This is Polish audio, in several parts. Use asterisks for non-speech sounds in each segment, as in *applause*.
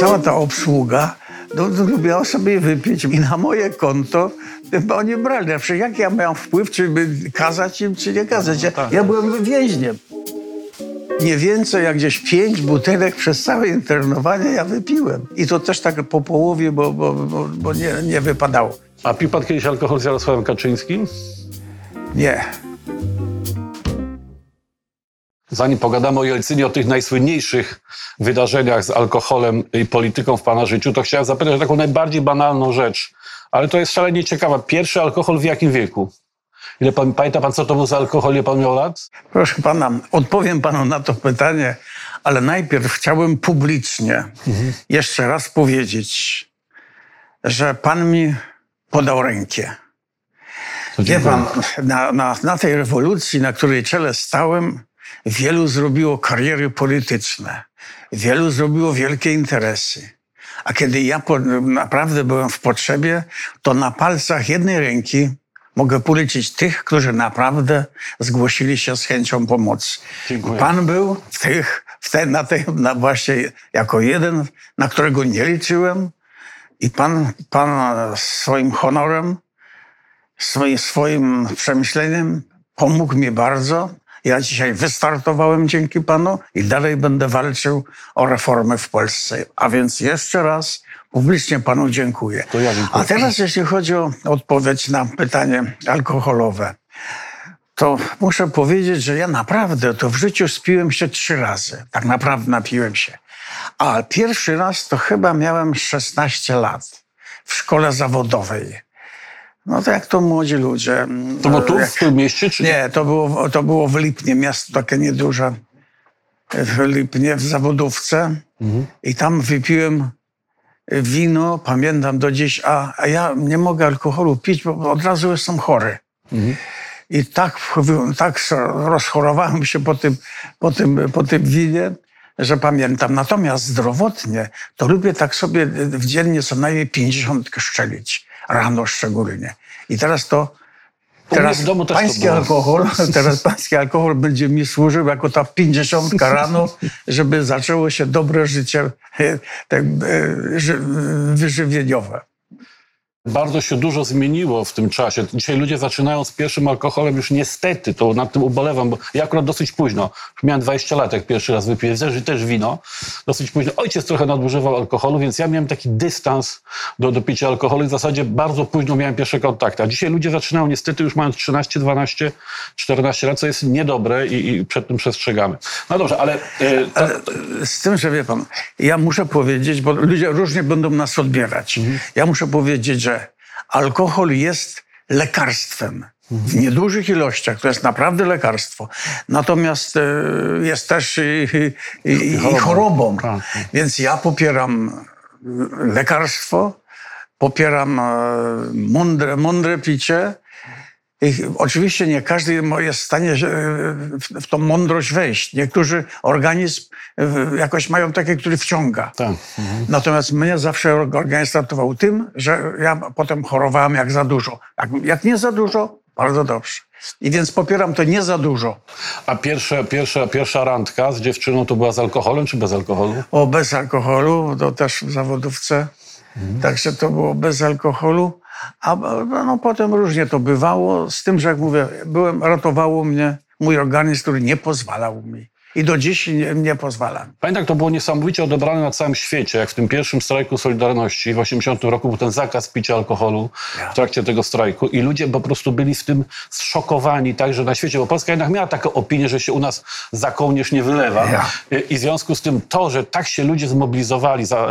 cała ta obsługa no, no, lubiła sobie wypić i na moje konto bo oni brali. Przecież jak ja miałem wpływ, czy by kazać im, czy nie kazać? Ja, ja byłem więźniem. Nie więcej jak gdzieś pięć butelek przez całe internowanie ja wypiłem. I to też tak po połowie, bo, bo, bo, bo nie, nie wypadało. A pił pan kiedyś alkohol z Jarosławem Kaczyńskim? Nie. Zanim pogadamy o Jelcynie, o tych najsłynniejszych wydarzeniach z alkoholem i polityką w pana życiu, to chciałem zapytać o taką najbardziej banalną rzecz, ale to jest szalenie ciekawa. Pierwszy alkohol w jakim wieku? Ile pan, pamięta pan, co to był za alkohol, ile pan miał lat? Proszę pana, odpowiem panu na to pytanie, ale najpierw chciałbym publicznie jeszcze raz powiedzieć, że pan mi podał rękę. Wie pan, na, na, na tej rewolucji, na której czele stałem, wielu zrobiło kariery polityczne, wielu zrobiło wielkie interesy. A kiedy ja po, naprawdę byłem w potrzebie, to na palcach jednej ręki mogę policzyć tych, którzy naprawdę zgłosili się z chęcią pomocy. Dziękuję. Pan był w tych, w te, na tej, na właśnie jako jeden, na którego nie liczyłem i pan, pan swoim honorem swoim, swoim przemyśleniem pomógł mi bardzo. Ja dzisiaj wystartowałem dzięki panu i dalej będę walczył o reformy w Polsce. A więc jeszcze raz publicznie panu dziękuję. To ja dziękuję. A teraz jeśli chodzi o odpowiedź na pytanie alkoholowe, to muszę powiedzieć, że ja naprawdę to w życiu spiłem się trzy razy. Tak naprawdę napiłem się. A pierwszy raz to chyba miałem 16 lat w szkole zawodowej. No to jak to młodzi ludzie. To było tu, Jak- w tym mieście, czy nie, to było, to było w Lipnie, miasto takie nieduże. W Lipnie, w Zawodówce. I tam wypiłem wino, pamiętam do dziś, a, a ja nie mogę alkoholu pić, bo od razu jestem chory. I tak, tak rozchorowałem się po tym, po, tym, po tym winie, że pamiętam. Natomiast zdrowotnie to lubię tak sobie w dziennie co najmniej 50 szczelić. Rano szczególnie. I teraz to Teraz to pański było. alkohol, *laughs* teraz pański alkohol będzie mi służył jako ta pięćdziesiątka rano, żeby zaczęło się dobre życie *laughs* tak, ży- wyżywieniowe. Bardzo się dużo zmieniło w tym czasie. Dzisiaj ludzie zaczynają z pierwszym alkoholem już niestety, to nad tym ubolewam, bo ja akurat dosyć późno, miałem 20 lat, jak pierwszy raz wypiłem, też, też wino, dosyć późno. Ojciec trochę nadużywał alkoholu, więc ja miałem taki dystans do, do picia alkoholu i w zasadzie bardzo późno miałem pierwsze kontakty. A dzisiaj ludzie zaczynają niestety już mając 13, 12, 14 lat, co jest niedobre i, i przed tym przestrzegamy. No dobrze, ale... e, to, Z tym, że wie pan, ja muszę powiedzieć, bo ludzie różnie będą nas odbierać. Ja muszę powiedzieć, że alkohol jest lekarstwem. W niedużych ilościach to jest naprawdę lekarstwo. Natomiast e, jest też i, i, i, chorobą. Tak. Więc ja popieram e, lekarstwo, popieram e, mądre, mądre picie. I oczywiście nie każdy jest w stanie w, tą mądrość wejść. Niektórzy organizm e, jakoś mają taki, który wciąga. tak. Natomiast mnie zawsze organizm traktował tym, że ja potem chorowałem jak za dużo. Jak, jak nie za dużo, bardzo dobrze. I więc popieram to nie za dużo. A pierwsza, pierwsza, pierwsza randka z dziewczyną to była z alkoholem czy bez alkoholu? O, bez alkoholu, to też w zawodówce. Także to było bez alkoholu. A no, potem różnie to bywało, z tym, że jak mówię, byłem, ratowało mnie mój organizm, który nie pozwalał mi. I do dziś nie, nie pozwala. Pamiętam, to było niesamowicie odebrane na całym świecie, jak w tym pierwszym strajku Solidarności w 80 roku był ten zakaz picia alkoholu w trakcie tego strajku i ludzie po prostu byli w tym zszokowani także na świecie, bo Polska jednak miała taką opinię, że się u nas za kołnierz nie wylewa Ja. I- w związku z tym to, że tak się ludzie zmobilizowali za,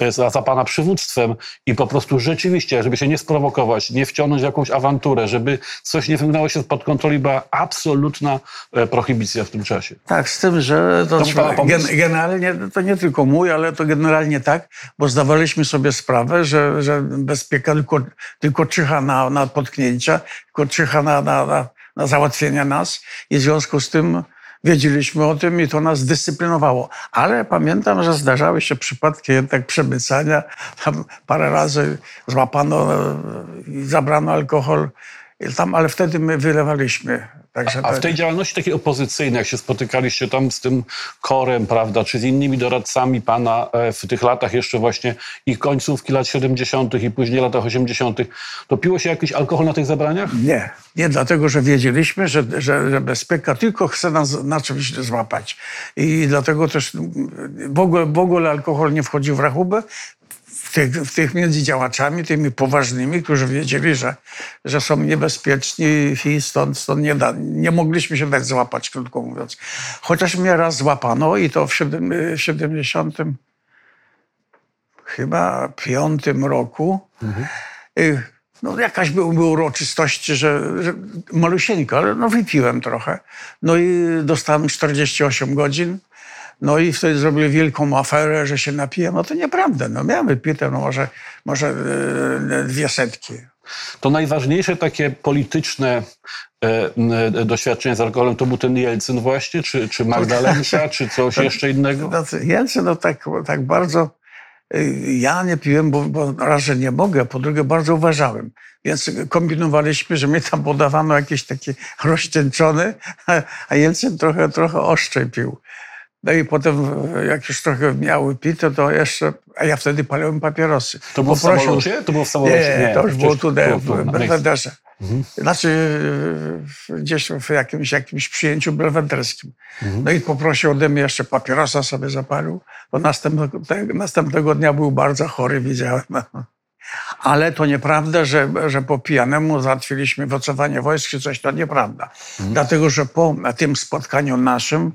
e, za, za pana przywództwem i po prostu rzeczywiście, żeby się nie sprowokować, nie wciągnąć w jakąś awanturę, żeby coś nie wymknęło się spod kontroli, była absolutna e, prohibicja w tym czasie. Tak, z tym, że to To pana pomysł. gen, generalnie, to nie tylko mój, ale to generalnie tak, bo zdawaliśmy sobie sprawę, że, że bezpieka tylko, tylko czyha na, na potknięcia, tylko czyha na, na, na, na załatwienie nas i w związku z tym wiedzieliśmy o tym i to nas dyscyplinowało. Ale pamiętam, że zdarzały się przypadki jednak przemycania. Tam parę razy złapano e, i zabrano alkohol Tam, ale wtedy my wylewaliśmy. Także A w to- tej działalności takiej opozycyjnej, jak się spotykaliście tam z tym korem, prawda, czy z innymi doradcami pana e, w tych latach jeszcze właśnie i końcówki lat 70. i później latach 80., to piło się jakiś alkohol na tych zebraniach? Nie, nie dlatego, że wiedzieliśmy, że, że, że bezpieka tylko chce nas na czymś złapać. I dlatego też w ogóle, w ogóle alkohol nie wchodził w rachubę. Tych, tych między działaczami, tymi poważnymi, którzy wiedzieli, że, że są niebezpieczni i stąd, stąd nie, da, nie mogliśmy się dać złapać, krótko mówiąc. Chociaż mnie raz złapano i to w siedem- 70 chyba piątym roku. Y, No jakaś były, były uroczystości, że, że malusieńko, ale no wypiłem trochę. No i dostałem 48 godzin. No i wtedy zrobili wielką aferę, że się napiłem. No to nieprawda. No miałem wypite, no może, może e, dwie setki. To najważniejsze takie polityczne e, e, doświadczenie z alkoholem to był ten Jelcyn właśnie, czy, czy Magdalenka, czy coś *laughs* jeszcze innego? No, Jelcyn, no tak, tak bardzo... Ja nie piłem, bo, bo raz, że nie mogę, a po drugie bardzo uważałem. Więc kombinowaliśmy, że mnie tam podawano jakiś taki *laughs* rozcieńczony, a, a Jelcyn trochę, trochę ostrzej pił. No i potem, jak już trochę miały pite, to jeszcze... A ja wtedy paliłem papierosy. To było w Poprosił- samolocie? To było w samolocie? Nie, to już było tutaj, tu, tu, w Belwederze. Znaczy w- gdzieś w jakimś, jakimś przyjęciu belwederskim. No i poprosił ode mnie jeszcze papierosa sobie zapalił, bo następnego, następnego dnia był bardzo chory, widziałem. *laughs* Ale to nieprawda, że, że po pijanemu załatwiliśmy wycofanie wojsk czy coś, to nieprawda. Dlatego, że po tym spotkaniu naszym,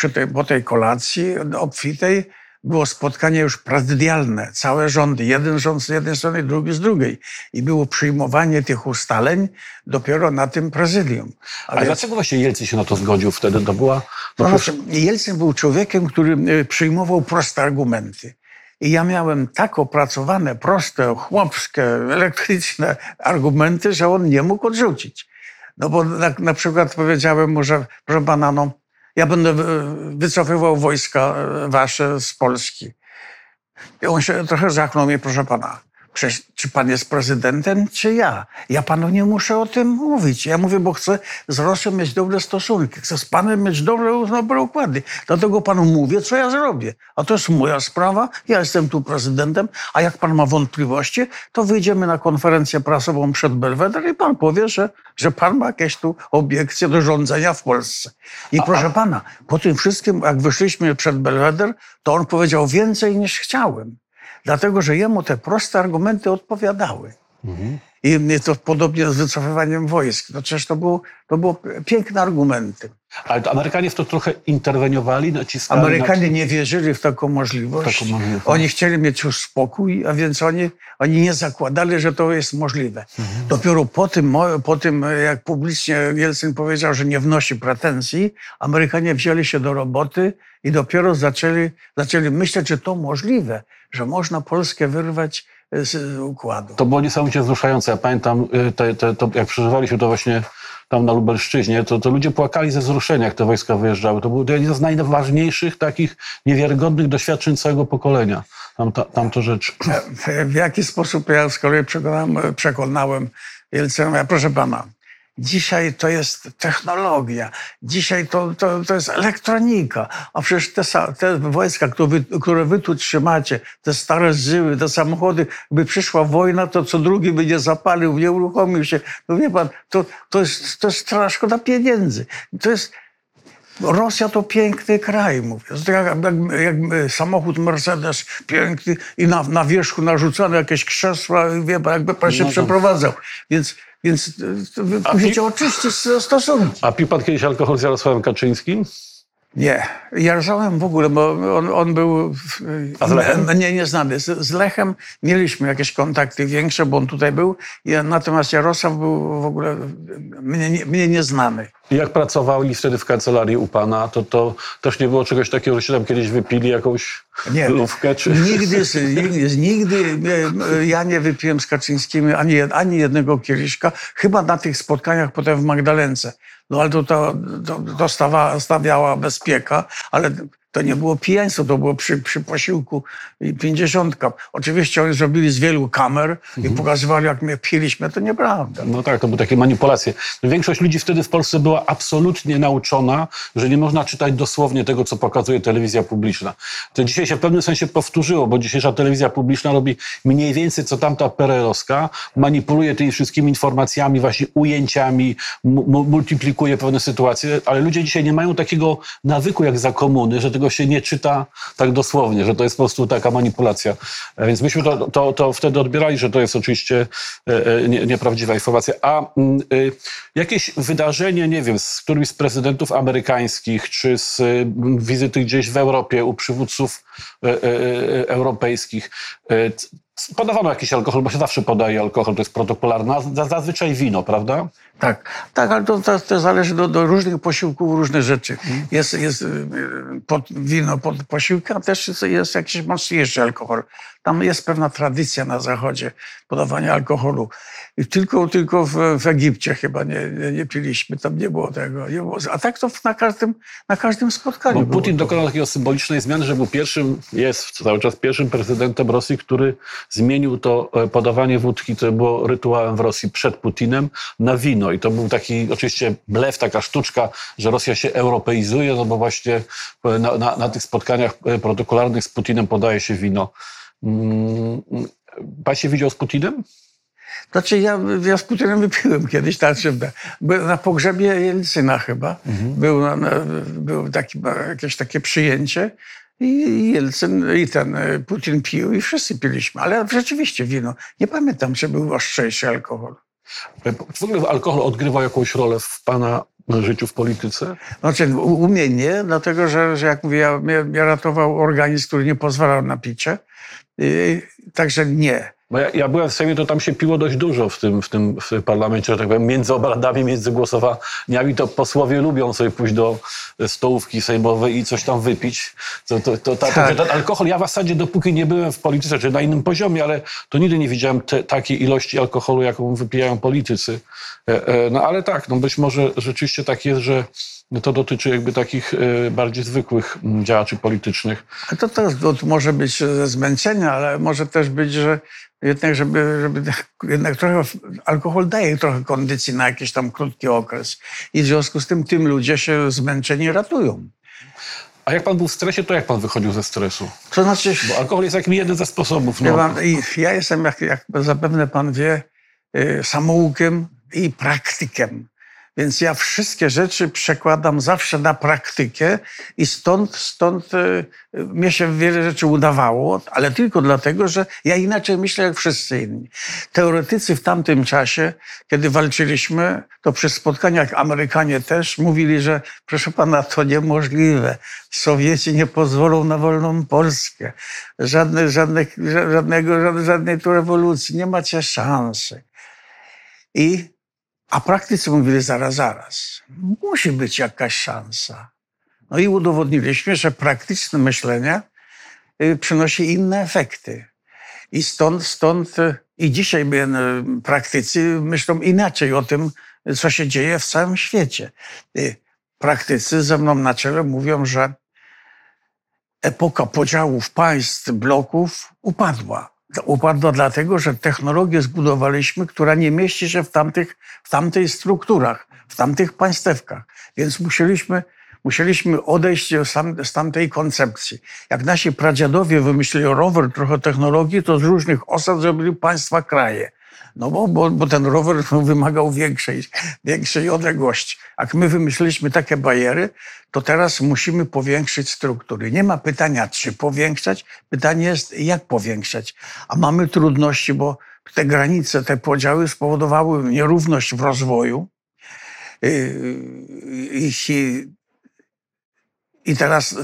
przy tej, po tej kolacji obfitej, było spotkanie już prezydialne. Całe rządy, jeden rząd z jednej strony, drugi z drugiej. I było przyjmowanie tych ustaleń dopiero na tym prezydium. A A więc- dlaczego właśnie Jelcyn się na to zgodził wtedy? To była... No, to znaczy, Jelcyn był człowiekiem, który e, przyjmował proste argumenty. I ja miałem tak opracowane, proste, chłopskie, elektryczne argumenty, że on nie mógł odrzucić. No bo na, na przykład powiedziałem mu, że proszę pana, no, ja będę wy- wycofywał wojska e, wasze z Polski. I on się trochę zachnął mnie, proszę pana. Przecież, czy pan jest prezydentem, czy ja? Ja panu nie muszę o tym mówić. Ja mówię, bo chcę z Rosją mieć dobre stosunki. Chcę z panem mieć dobre, dobre układy. Dlatego panu mówię, co ja zrobię. A to jest moja sprawa. Ja jestem tu prezydentem. A jak pan ma wątpliwości, to wyjdziemy na konferencję prasową przed Belweder i pan powie, że, że pan ma jakieś tu obiekcje do rządzenia w Polsce. I proszę pana, po tym wszystkim, jak wyszliśmy przed Belweder, to on powiedział więcej niż chciałem. Dlatego, że jemu te proste argumenty odpowiadały. I mnie to podobnie z wycofywaniem wojsk. No przecież to było, to było piękne argumenty. Ale to Amerykanie w to trochę interweniowali, naciskali... Amerykanie nie wierzyli w taką możliwość. Taką możliwość. Oni chcieli mieć już spokój, a więc oni, oni nie zakładali, że to jest możliwe. Mhm. Dopiero po tym, po tym, jak publicznie Jelcyn powiedział, że nie wnosi pretensji, Amerykanie wzięli się do roboty i dopiero zaczęli, zaczęli myśleć, że to możliwe, że można Polskę wyrwać układu. To było niesamowicie wzruszające. Ja pamiętam, y, te, te, to, jak przeżywaliśmy to właśnie tam na Lubelszczyźnie, to, to ludzie płakali ze wzruszenia, jak te wojska wyjeżdżały. To był jeden z najważniejszych takich niewiarygodnych doświadczeń całego pokolenia. Tam, ta, tam to rzecz. w jaki sposób ja z kolei przekonałem, przekonałem ja, proszę pana, dzisiaj to jest technologia, dzisiaj to, to, to jest elektronika, a przecież te, te wojska, które wy, które wy tu trzymacie, te stare żyły, te samochody, by przyszła wojna, to co drugi by nie zapalił, nie uruchomił się. No wie pan, to, to, jest, to jest straszna szkoda pieniędzy. To jest, Rosja to piękny kraj, mówię. Jak, jak, jak samochód Mercedes piękny i na, na wierzchu narzucone jakieś krzesła, wie pan, jakby pan się No przeprowadzał. Więc, więc e, to wy A musicie pi- oczyścić stosunki. A pił pan kiedyś alkohol z Jarosławem Kaczyńskim? Nie. Jarosławem w ogóle, bo on, on był A z Lechem? n- nie, nieznany. Z, z Lechem mieliśmy jakieś kontakty większe, bo on tutaj był. Ja, natomiast Jarosław był w ogóle mnie, nie- mnie nieznany. Jak pracowali wtedy w kancelarii u pana, to, to też nie było czegoś takiego, że się tam kiedyś wypili jakąś Nie. lówkę? Czy... Nigdy, nigdy, nigdy ja nie wypiłem z Kaczyńskimi ani, ani jednego kieliszka, chyba na tych spotkaniach potem w Magdalence. No ale to, to, to, to stawa, stawiała bezpieka, ale To nie było pijaństwo, to było przy, przy posiłku pięćdziesiątka. Oczywiście oni zrobili z wielu kamer i pokazywali, jak my piliśmy. To nieprawda. No tak, to były takie manipulacje. Większość ludzi wtedy w Polsce była absolutnie nauczona, że nie można czytać dosłownie tego, co pokazuje telewizja publiczna. To dzisiaj się w pewnym sensie powtórzyło, bo dzisiejsza telewizja publiczna robi mniej więcej co tamta perelowska, manipuluje tymi wszystkimi informacjami, właśnie ujęciami, mu- multiplikuje pewne sytuacje, ale ludzie dzisiaj nie mają takiego nawyku jak za komuny, że tego się nie czyta tak dosłownie, że to jest po prostu taka manipulacja. E, Więc myśmy to, to, to wtedy odbierali, że to jest oczywiście e, e, nie, nieprawdziwa informacja. A mm, y, jakieś wydarzenie, nie wiem, z którymś z prezydentów amerykańskich, czy z y, wizyty gdzieś w Europie u przywódców europejskich, podawano jakiś alkohol, bo się zawsze podaje alkohol, to jest protokolarne, zazwyczaj wino, prawda? Tak, tak, ale to, to, to zależy do, do różnych posiłków, różne rzeczy. Jest, jest y, pod, wino pod posiłkiem, a też jest, jakiś mocniejszy alkohol. Tam jest pewna tradycja na Zachodzie podawania alkoholu. Tylko, tylko w, w Egipcie chyba nie, nie, nie piliśmy, tam nie było tego. Nie było. A tak to na każdym, na każdym spotkaniu Bo Putin dokonał takiej symbolicznej zmiany, że był pierwszym, jest cały czas pierwszym prezydentem Rosji, który zmienił to e, podawanie wódki, które było rytuałem w Rosji przed Putinem, na wino. I to był taki oczywiście blef, taka sztuczka, że Rosja się europeizuje, no bo właśnie e, na, na, na tych spotkaniach e, protokolarnych z Putinem podaje się wino. Mm, Pan się widział z Putinem? Znaczy ja, ja z Putinem wypiłem kiedyś, znaczy byłem na pogrzebie Jelcyna chyba. Był, na, na, był taki, jakieś takie przyjęcie i Jelcyn i ten e, Putin pił i wszyscy piliśmy. Ale rzeczywiście wino. Nie pamiętam, czy był ostrzejszy alkohol. W ogóle alkohol odgrywa jakąś rolę w Pana życiu w polityce? Znaczy u, mnie nie, dlatego że, że jak mówię, ja, mnie ratował organizm, który nie pozwalał na picie. I, także nie. Bo ja, ja byłem w Sejmie, to tam się piło dość dużo w tym, w tym, w tym parlamencie, że tak powiem, między obradami, między głosowaniami, to posłowie lubią sobie pójść do stołówki sejmowej i coś tam wypić. To, to, to, ta, Tak. ten alkohol, ja w zasadzie dopóki nie byłem w polityce, czy na innym poziomie, ale to nigdy nie widziałem te, takiej ilości alkoholu, jaką wypijają politycy. E, e, No ale tak, no być może rzeczywiście tak jest, że to dotyczy jakby takich e, bardziej zwykłych mm, działaczy politycznych. A to też to może być ze zmęczenia, ale może też być, że jednak, żeby, żeby jednak trochę alkohol daje trochę kondycji na jakiś tam krótki okres. I w związku z tym tym ludzie się zmęczeni ratują. A jak pan był w stresie, to jak pan wychodził ze stresu? To znaczy, Bo alkohol jest jakby jeden ze sposobów. No. pan, ja jestem, jak, jak zapewne pan wie, y, samoukiem i praktykiem. Więc ja wszystkie rzeczy przekładam zawsze na praktykę i stąd, stąd y, mnie się wiele rzeczy udawało, ale tylko dlatego, że ja inaczej myślę jak wszyscy inni. Teoretycy w tamtym czasie, kiedy walczyliśmy, to przy spotkaniach Amerykanie też mówili, że proszę pana, to niemożliwe. Sowieci nie pozwolą na wolną Polskę. Żadne, żadne, żadnego, żadnej tu rewolucji. Nie macie szansy. I a praktycy mówili zaraz, zaraz. Musi być jakaś szansa. No i udowodniliśmy, że praktyczne myślenie y, przynosi inne efekty. I stąd, stąd y, i dzisiaj y, praktycy myślą inaczej o tym, co się dzieje w całym świecie. Praktycy ze mną na czele mówią, że epoka podziałów państw, bloków upadła. Upadła dlatego, że technologię zbudowaliśmy, która nie mieści się w tamtych, w tamtej strukturach, w tamtych państewkach. Więc musieliśmy, musieliśmy odejść z, tam, z tamtej koncepcji. Jak nasi pradziadowie wymyślili rower, trochę technologii, to z różnych osad zrobili państwa kraje. No bo, bo, bo ten rower *laughs* wymagał większej, większej odległości. Jak my wymyśliliśmy takie bariery, to teraz musimy powiększyć struktury. Nie ma pytania, czy powiększać, pytanie jest, jak powiększać. A mamy trudności, bo te granice, te podziały spowodowały nierówność w rozwoju. Yy, I, i teraz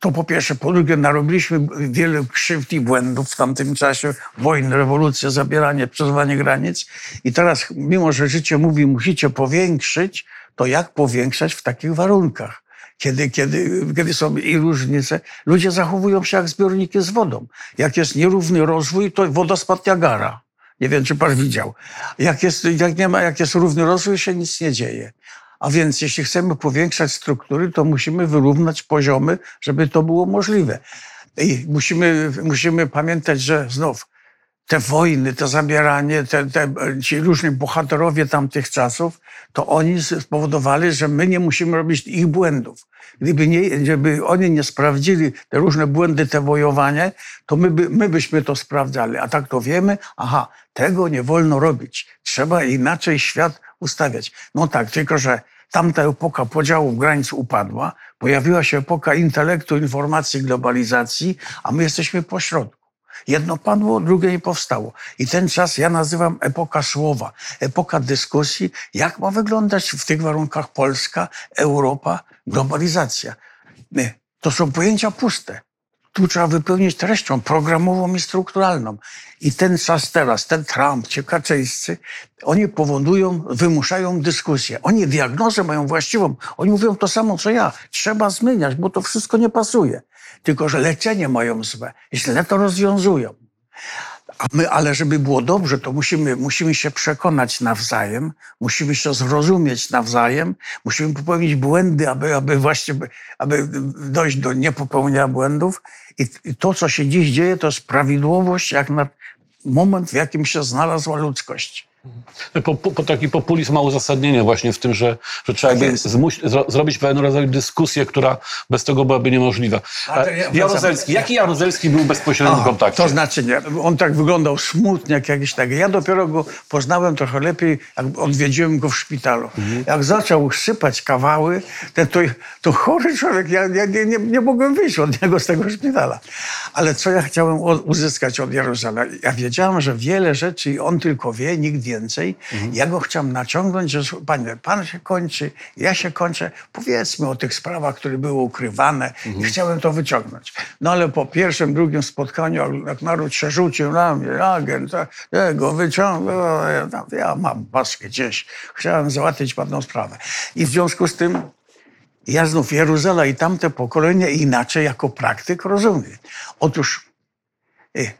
to po pierwsze. Po drugie, narobiliśmy wiele krzywd i błędów w tamtym czasie. Wojny, rewolucje, zabieranie, przesuwanie granic. I teraz, mimo że życie mówi, musicie powiększyć, to jak powiększać w takich warunkach? Kiedy, kiedy, kiedy są i różnice, ludzie zachowują się jak zbiorniki z wodą. Jak jest nierówny rozwój, to wodospad Niagara. Nie wiem, czy pan widział. Jak, jest, jak, nie ma, jak jest równy rozwój, się nic nie dzieje. A więc jeśli chcemy powiększać struktury, to musimy wyrównać poziomy, żeby to było możliwe. I musimy, musimy pamiętać, że znów te wojny, to zabieranie, te, te, ci różni bohaterowie tamtych czasów, to oni spowodowali, że my nie musimy robić ich błędów. Gdyby nie, gdyby oni nie sprawdzili te różne błędy, te wojowanie, to my, by, my byśmy to sprawdzali. A tak to wiemy, aha, tego nie wolno robić. Trzeba inaczej świat ustawiać. No tak, tylko że tamta epoka podziałów granic upadła, pojawiła się epoka intelektu, informacji, globalizacji, a my jesteśmy pośrodku. Jedno padło, drugie nie powstało. I ten czas ja nazywam epoka słowa, epoka dyskusji, jak ma wyglądać w tych warunkach Polska, Europa, globalizacja. To są pojęcia puste. Tu trzeba wypełnić treścią programową i strukturalną. I ten czas teraz, ten Trump, ci Kaczyńscy, oni powodują, wymuszają dyskusję. Oni diagnozę mają właściwą. Oni mówią to samo, co ja. Trzeba zmieniać, bo to wszystko nie pasuje. Tylko, że leczenie mają złe. Źle to rozwiązują. A my, ale żeby było dobrze, to musimy, musimy się przekonać nawzajem, musimy się zrozumieć nawzajem, musimy popełnić błędy, aby, aby właśnie aby dojść do niepopełnienia błędów. I, to, co się dziś dzieje, to jest prawidłowość, jak na moment, w jakim się znalazła ludzkość. Po, po, po taki populizm ma uzasadnienie właśnie w tym, że, że trzeba zmuś, zro, zrobić pewien rodzaj dyskusję, która bez tego byłaby niemożliwa. Ja- E, Jaruzelski. Jaki Jaruzelski był bezpośrednim Aha, kontakcie? To znaczy nie. On tak wyglądał smutnie, jak jakiś tak. Ja dopiero go poznałem trochę lepiej, jak odwiedziłem go w szpitalu. Jak zaczął sypać kawały, to, to, to chory człowiek, ja, ja nie, nie, nie mogłem wyjść od niego z tego szpitala. Ale co ja chciałem uzyskać od Jaruzela? Ja wiedziałem, że wiele rzeczy on tylko wie, nikt więcej. Ja go chciałem naciągnąć, że panie, pan się kończy, ja się kończę. Powiedzmy o tych sprawach, które były ukrywane i chciałem to wyciągnąć. No ale po pierwszym, drugim spotkaniu, jak- naród się rzucił na mnie, agent, tak, ja go wyciągnął, ja, tam, ja mam paskę gdzieś. Chciałem załatwić pewną sprawę. I w związku z tym ja znów Jeruzala i tamte pokolenie inaczej jako praktyk rozumiem. Otóż y,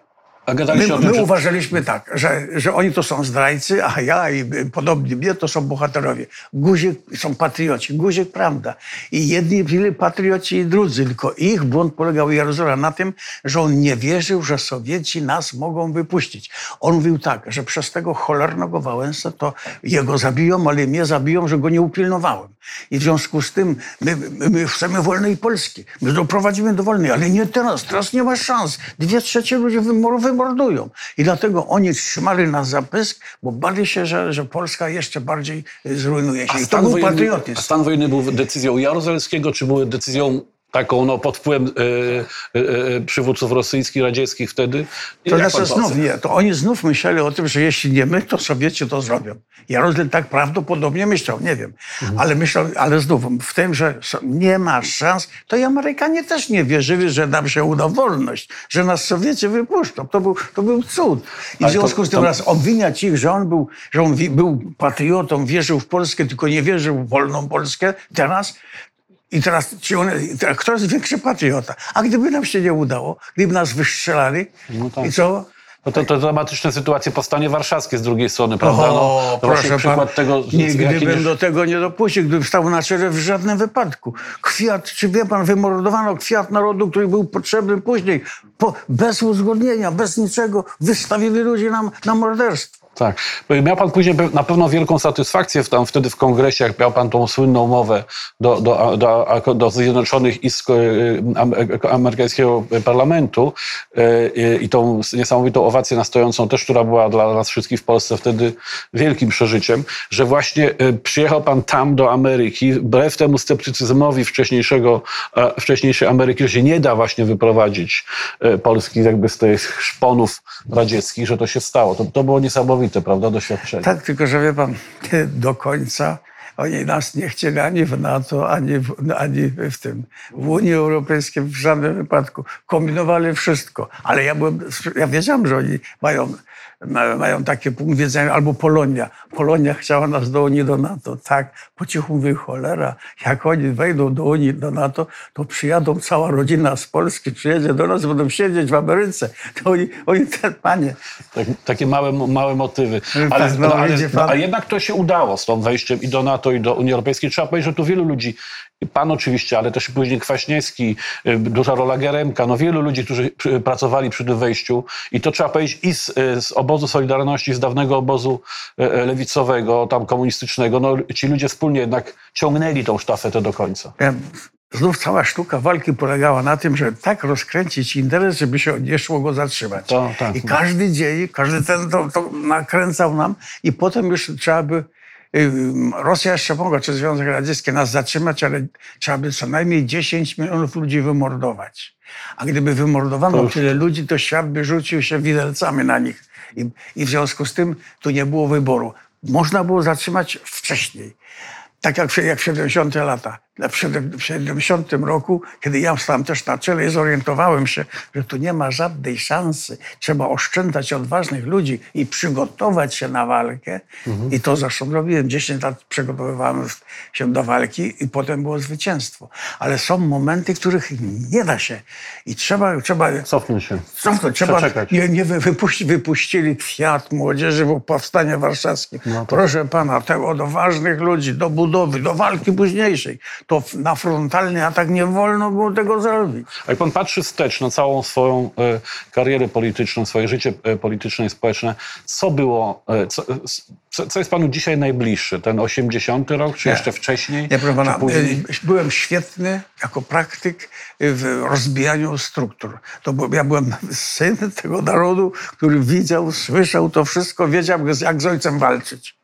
A My, tym, my że... uważaliśmy tak, że, że oni to są zdrajcy, a ja i podobnie mnie to są bohaterowie. Guzik są patrioci. Guzik prawda. I jedni byli patrioci i drudzy, tylko ich błąd polegał Jarozola na tym, że on nie wierzył, że Sowieci nas mogą wypuścić. On mówił tak, że przez tego cholernego Wałęsę to jego zabiją, ale mnie zabiją, że go nie upilnowałem. I w związku z tym my, my, my chcemy wolnej Polski. My doprowadzimy do wolnej, ale nie teraz. Teraz nie ma szans. Dwie trzecie ludzi wymor- wymordują. I dlatego oni trzymali nas za pysk, bo bali się, że, że Polska jeszcze bardziej zrujnuje się. I to był wojenny, a patriotyzm. stan wojenny był decyzją Jaruzelskiego, czy był decyzją taką no, pod wpływem e, e, e, przywódców rosyjskich, radzieckich wtedy? To znaczy znów nie, to oni znów myśleli o tym, że jeśli nie my, to Sowieci to zrobią. Jarozel tak prawdopodobnie myślał, nie wiem. Ale myślał, ale znów w tym, że nie ma szans, to i Amerykanie też nie wierzyli, że nam się uda wolność, że nas Sowieci wypuszczą. To był, to był cud. I w Ale to- związku z tym to- raz obwiniać ich, że on był, że on wi- był patriotą, wierzył w Polskę, tylko nie wierzył w wolną Polskę, teraz i teraz, czy one, teraz kto jest większy patriota? A gdyby nam się nie udało, gdyby nas wystrzelali, No tak. i co? No to, to dramatyczne sytuacje powstanie warszawskie z drugiej strony, prawda? No, O, właśnie proszę przykład pana, tego, nigdy bym do tego nie dopuścił, gdybym stał na czele w żadnym wypadku. Kwiat, czy wie pan, wymordowano kwiat narodu, który był potrzebny później, po, bez uzgodnienia, bez niczego, wystawili ludzi na, na morderstwo. Tak. Miał pan później na pewno wielką satysfakcję w, tam, wtedy w kongresie, jak miał pan tą słynną mowę do, do, do, do Zjednoczonych Izb am- e, amerykańskiego parlamentu e, i tą niesamowitą owację nastojącą też, która była dla nas wszystkich w Polsce wtedy wielkim przeżyciem, że właśnie przyjechał pan tam do Ameryki, wbrew temu sceptycyzmowi wcześniejszego, wcześniejszej Ameryki, że się nie da właśnie wyprowadzić Polski jakby z tych szponów radzieckich, że to się stało. To, to było niesamowite, prawda, doświadczenie. Tak, tylko że wie pan, do końca oni nas nie chcieli ani w NATO, ani w, ani w tym, w Unii Europejskiej w żadnym wypadku. Kombinowali wszystko. Ale ja byłem, ja wiedziałem, że oni mają, ma- mają taki punkt widzenia, albo Polonia. Polonia chciała nas do Unii, do NATO. Tak, po cichu mówię, cholera, jak oni wejdą do Unii, do NATO, to przyjadą cała rodzina z Polski, przyjedzie do nas, będą siedzieć w Ameryce. To oni, oni te, panie, Tak, takie małe, małe motywy. Ale, tak, no, ale, no, pan. a jednak to się udało z tą wejściem i do NATO, NATO i do Unii Europejskiej. Trzeba powiedzieć, że tu wielu ludzi, pan oczywiście, ale też później Kwaśniewski, y, duża rola Geremka, no wielu ludzi, którzy pracowali przy tym wejściu i to trzeba powiedzieć i z, y, z obozu Solidarności, z dawnego obozu y, lewicowego, tam komunistycznego, no ci ludzie wspólnie jednak ciągnęli tą sztafetę do końca. Znów cała sztuka walki polegała na tym, że tak rozkręcić interes, żeby się nie szło go zatrzymać. To, tak. I każdy dzień, każdy ten to, to nakręcał nam i potem już trzeba by Rosja jeszcze mogła, czy Związek Radziecki nas zatrzymać, ale trzeba by co najmniej 10 milionów ludzi wymordować. A gdyby To wymordowano już- tyle ludzi, to świat by rzucił się widelcami na nich. I, I w związku z tym tu nie było wyboru. Można było zatrzymać wcześniej. Tak jak w, jak w 70 lata. W siedem- w 70 roku, kiedy ja stałem też na czele, zorientowałem się, że tu nie ma żadnej szansy. Trzeba oszczędzać odważnych ludzi i przygotować się na walkę. I to zresztą robiłem. 10 lat przygotowywałem się do walki i potem było zwycięstwo. Ale są momenty, których nie da się. I trzeba, trzeba Cofnąć się. Cofnąć, trzeba, Przeczekać. nie, nie wy- wypuści, wypuścili kwiat młodzieży w powstanie warszawskim. No Proszę pana, tego do ważnych ludzi, do budowy, do walki późniejszej. To na frontalny atak nie wolno było tego zrobić. A jak pan patrzy wstecz na całą swoją e, karierę polityczną, swoje życie e, polityczne i społeczne, co było, e, co, co, jest panu dzisiaj najbliższe? Ten 80 rok, czy Nie. jeszcze wcześniej? Nie, proszę pana, byłem świetny jako praktyk w rozbijaniu struktur. To bo ja byłem syn tego narodu, który widział, słyszał to wszystko, wiedział, jak z ojcem walczyć.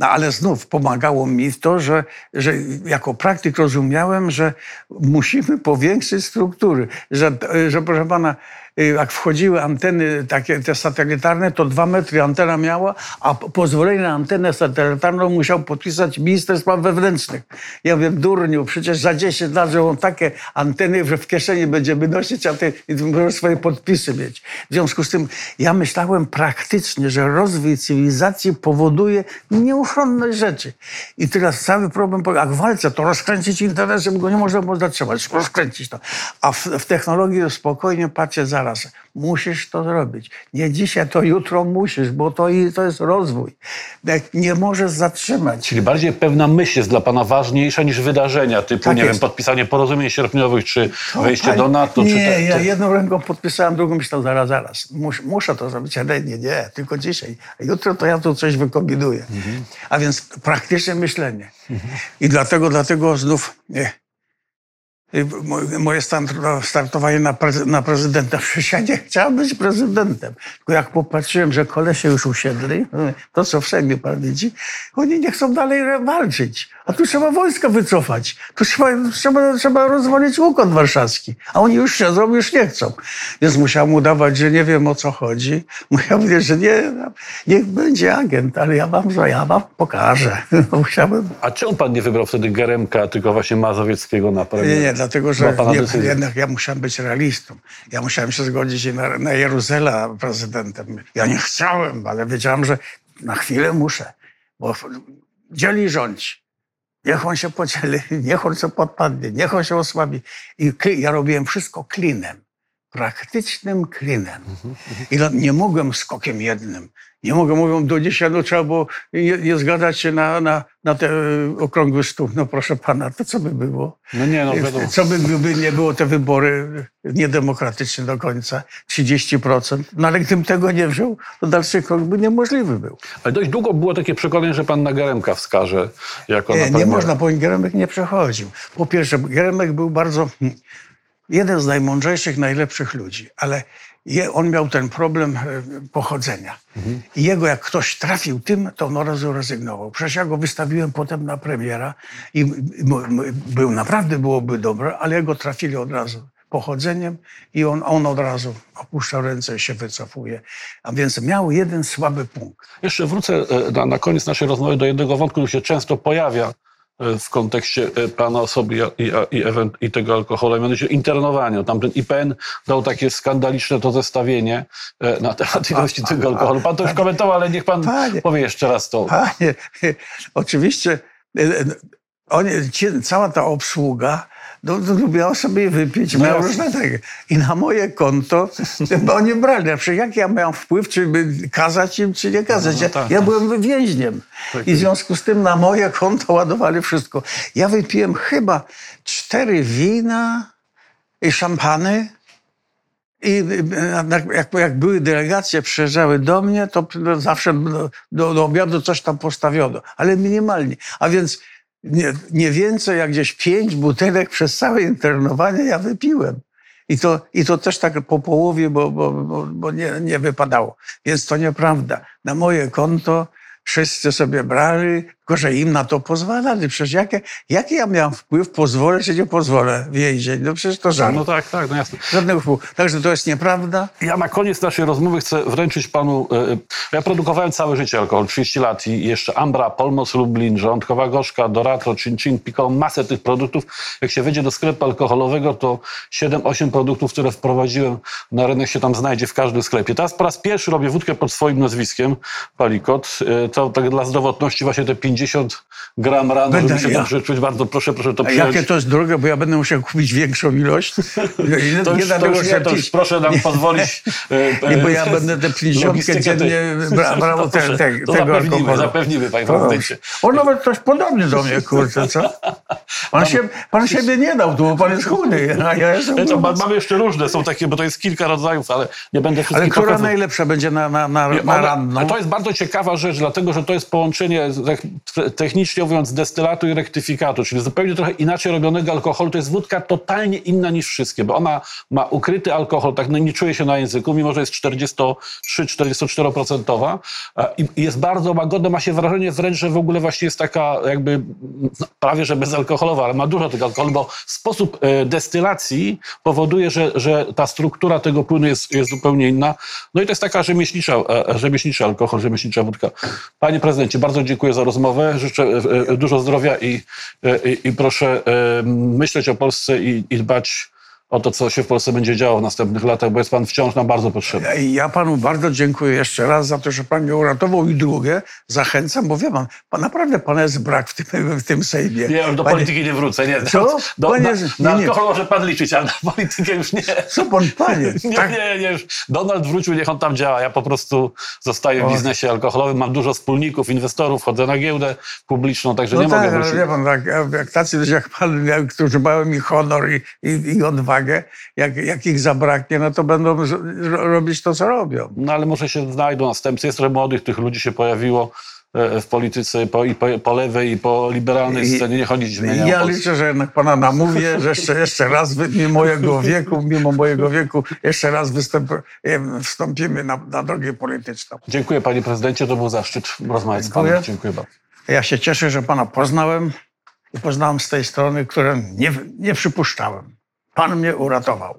No ale znów pomagało mi to, że, że jako praktyk rozumiałem, że musimy powiększyć struktury. Że, że proszę pana, jak wchodziły anteny takie te satelitarne, to dwa metry antena miała, a pozwolenie na antenę satelitarną musiał podpisać minister spraw wewnętrznych. Ja wiem, durniu, przecież za 10 lat, że on takie anteny, że w kieszeni będziemy nosić, a ty możesz swoje podpisy mieć. W związku z tym ja myślałem praktycznie, że rozwój cywilizacji powoduje nieuchronność rzeczy. I teraz cały problem jak walce, to rozkręcić interes, go nie można było zatrzymać, rozkręcić to. A w, w technologii spokojnie patrzę Musisz to zrobić. Nie dzisiaj, to jutro musisz, bo to, to jest rozwój. Nie możesz zatrzymać. Czyli bardziej pewna myśl jest dla pana ważniejsza niż wydarzenia, typu, Tak nie jest. wiem, podpisanie porozumień sierpniowych, czy O, wejście do NATO, nie, czy te, ja jedną ręką podpisałem, drugą myślałem, zaraz, zaraz. Mus, muszę to zrobić, ale nie, nie, tylko dzisiaj. A jutro to ja tu coś wykombinuję. Mhm. A więc praktyczne myślenie. I dlatego, dlatego znów nie, moje stan- startowanie na, prezy- na prezydenta. Przecież ja nie chciałem być prezydentem. Tylko jak popatrzyłem, że kolesie już usiedli, *laughs* to co w Sejmie pan widzi, oni nie chcą dalej walczyć. A tu trzeba wojska wycofać. Tu trzeba, trzeba, trzeba rozwalić układ warszawski. A oni już siedzą, już nie chcą. Więc musiałem udawać, że nie wiem o co chodzi. *laughs* Musiałem powiedzieć, że nie, niech będzie agent, ale ja wam, ja wam pokażę. *laughs* Musiałem A czemu pan nie wybrał wtedy Geremka, tylko właśnie Mazowieckiego na premiera? Nie, nie, dlatego że nie, jednak ja musiałem być realistą. Ja musiałem się zgodzić i na, na Jeruzela prezydentem. Ja nie chciałem, ale wiedziałem, że na chwilę muszę, bo dzieli rządź. Niech on się podzieli, *laughs* niech on się podpadnie, niech on się osłabi. I ja robiłem wszystko klinem, praktycznym klinem. I dla- nie mogłem skokiem jednym. Nie mogę, mówią, do dzisiaj no, trzeba było nie, nie zgadzać się na, na, na te e, okrągły stół. No proszę pana, to co by było? No nie, no wiadomo. Co by, gdyby nie było te wybory niedemokratyczne do końca, 30%. No ale gdybym tego nie wziął, to dalszy krok by niemożliwy był. Ale dość długo było takie przekonanie, że pan na Geremka wskaże jako na Nie, można, bo Geremek nie przechodził. Po pierwsze, Geremek był bardzo, hmm, jeden z najmądrzejszych, najlepszych ludzi, ale je, on miał ten problem e, pochodzenia. I jego, jak ktoś trafił tym, to on od razu rezygnował. Przecież ja go wystawiłem potem na premiera i był, naprawdę byłoby dobre, ale jego trafili od razu pochodzeniem i on, on od razu opuszcza ręce i się wycofuje. A więc miał jeden słaby punkt. Jeszcze wrócę e, na, na koniec naszej rozmowy do jednego wątku, który się często pojawia w kontekście e, pana osoby i, i, i, tego alkoholu, mianowicie internowania. Tam ten IPN dał takie skandaliczne to zestawienie e, na temat ilości tego alkoholu. Pan to już komentował, ale niech pan Panie. powie jeszcze raz to. Panie, oczywiście e, e, oni, cała ta obsługa no, no, lubiła sobie wypić, No miała różne takie. I na moje konto, bo oni brali, przykład jak ja miałem wpływ, czy by kazać im, czy nie kazać. No, Ja, tak, ja tak. byłem więźniem. I w związku z tym na moje konto ładowali wszystko. Ja wypiłem chyba cztery wina i szampany. I jak, jak były delegacje, przyjeżdżały do mnie, to zawsze do, do, do obiadu coś tam postawiono, ale minimalnie. A więc nie, nie więcej jak gdzieś pięć butelek przez całe internowanie ja wypiłem. I to, I to też tak po połowie, bo, bo, bo, bo nie, nie wypadało. Więc to nieprawda. Na moje konto wszyscy sobie brali, tylko że im na to pozwalali. Przecież jakie, jaki ja miałem wpływ, pozwolę czy nie pozwolę więzień? No przecież to żart. No tak, tak, no jasne. Żadnego wpływu. Także to jest nieprawda. Ja na koniec naszej rozmowy chcę wręczyć panu. e, Ja produkowałem całe życie alkohol, 30 lat i jeszcze Ambra, Polmos Lublin, Żołądkowa Gorzka, Dorato, Chin Chin, Piccolo, masę tych produktów. Jak się wejdzie do sklepu alkoholowego, to 7-8 produktów, które wprowadziłem na rynek się tam znajdzie w każdym sklepie. Teraz po raz pierwszy robię wódkę pod swoim nazwiskiem, Palikot. E, To tak dla zdrowotności właśnie te 50 gram rano, Będę żeby się ja. dobrze czuć. Bardzo proszę, proszę to przyjąć. jakie to jest drogie, bo ja będę musiał kupić większą ilość. Nie, To już, da to już, nie, to już proszę nam *laughs* pozwolić. e, *laughs* Nie, bo e, ja będę te 50 logistykę dziennie *laughs* bra, brał te, proszę, te, to tego zapewnimy, zapewnimy, panie To prezydencie. On nawet coś podobny do mnie, kurczę, co? Pan, się, pan siebie nie dał tu, bo pan jest chudy, a ja jestem E, To ma, gruby. mamy jeszcze różne, są takie, bo to jest kilka rodzajów, ale nie będę Ale wszystkich która pokazywał. najlepsza będzie na, na, na, Nie, na ranną? to jest bardzo ciekawa rzecz, dlatego że to jest połączenie, te- technicznie mówiąc, destylatu i rektyfikatu, czyli zupełnie trochę inaczej robionego alkoholu. To jest wódka totalnie inna niż wszystkie, bo ona ma ukryty alkohol, tak no, nie czuje się na języku, mimo że jest 43-44% e, i jest bardzo łagodna, ma się wrażenie wręcz, że w ogóle właśnie jest taka jakby no, prawie że bezalkoholowa, ale ma dużo tego alkoholu, bo sposób e, destylacji powoduje, że, że ta struktura tego płynu jest, jest zupełnie inna. No i to jest taka rzemieślnicza, e, rzemieślnicza alkohol, rzemieślnicza wódka. Panie prezydencie, bardzo dziękuję za rozmowę. Życzę e, e, dużo zdrowia i, e, i, i proszę myśleć o Polsce i, i dbać o to, co się w Polsce będzie działo w następnych latach, bo jest pan wciąż nam bardzo potrzebny. Ja panu bardzo dziękuję jeszcze raz za to, że pan mnie uratował i drugie zachęcam, bo wie pan, pan naprawdę pana jest brak w tym, w tym Sejmie. Nie, do Panie- polityki nie wrócę. Nie. Co? Do, Panie- na, na nie. alkohol może pan liczyć, ale na politykę już nie. Co pan, panie? *laughs* Nie, Tak, nie, nie. Już Donald wrócił, niech on tam działa. Ja po prostu zostaję w O. biznesie alkoholowym. Mam dużo wspólników, inwestorów, chodzę na giełdę publiczną, także No nie tak, mogę wrócić. wie pan, tak, jak tacy ludzie jak pan, którzy mają mi honor i, i, i odwagę, jak, jak ich zabraknie, no to będą robić to, co robią. No ale może się znajdą następcy. Jest trochę młodych tych ludzi się pojawiło e, w polityce po, i po, po lewej i po liberalnej scenie. Oni zmieniają Ja liczę, że jednak pana namówię, że jeszcze, jeszcze raz, mimo mojego wieku, mimo mojego wieku, jeszcze raz występ, em, wstąpimy na, na drogę polityczną. Dziękuję panie prezydencie, to był zaszczyt rozmawiać z panem. Dziękuję. Dziękuję bardzo. Ja się cieszę, że pana poznałem i poznałem z tej strony, której nie, nie przypuszczałem. Pan mnie uratował.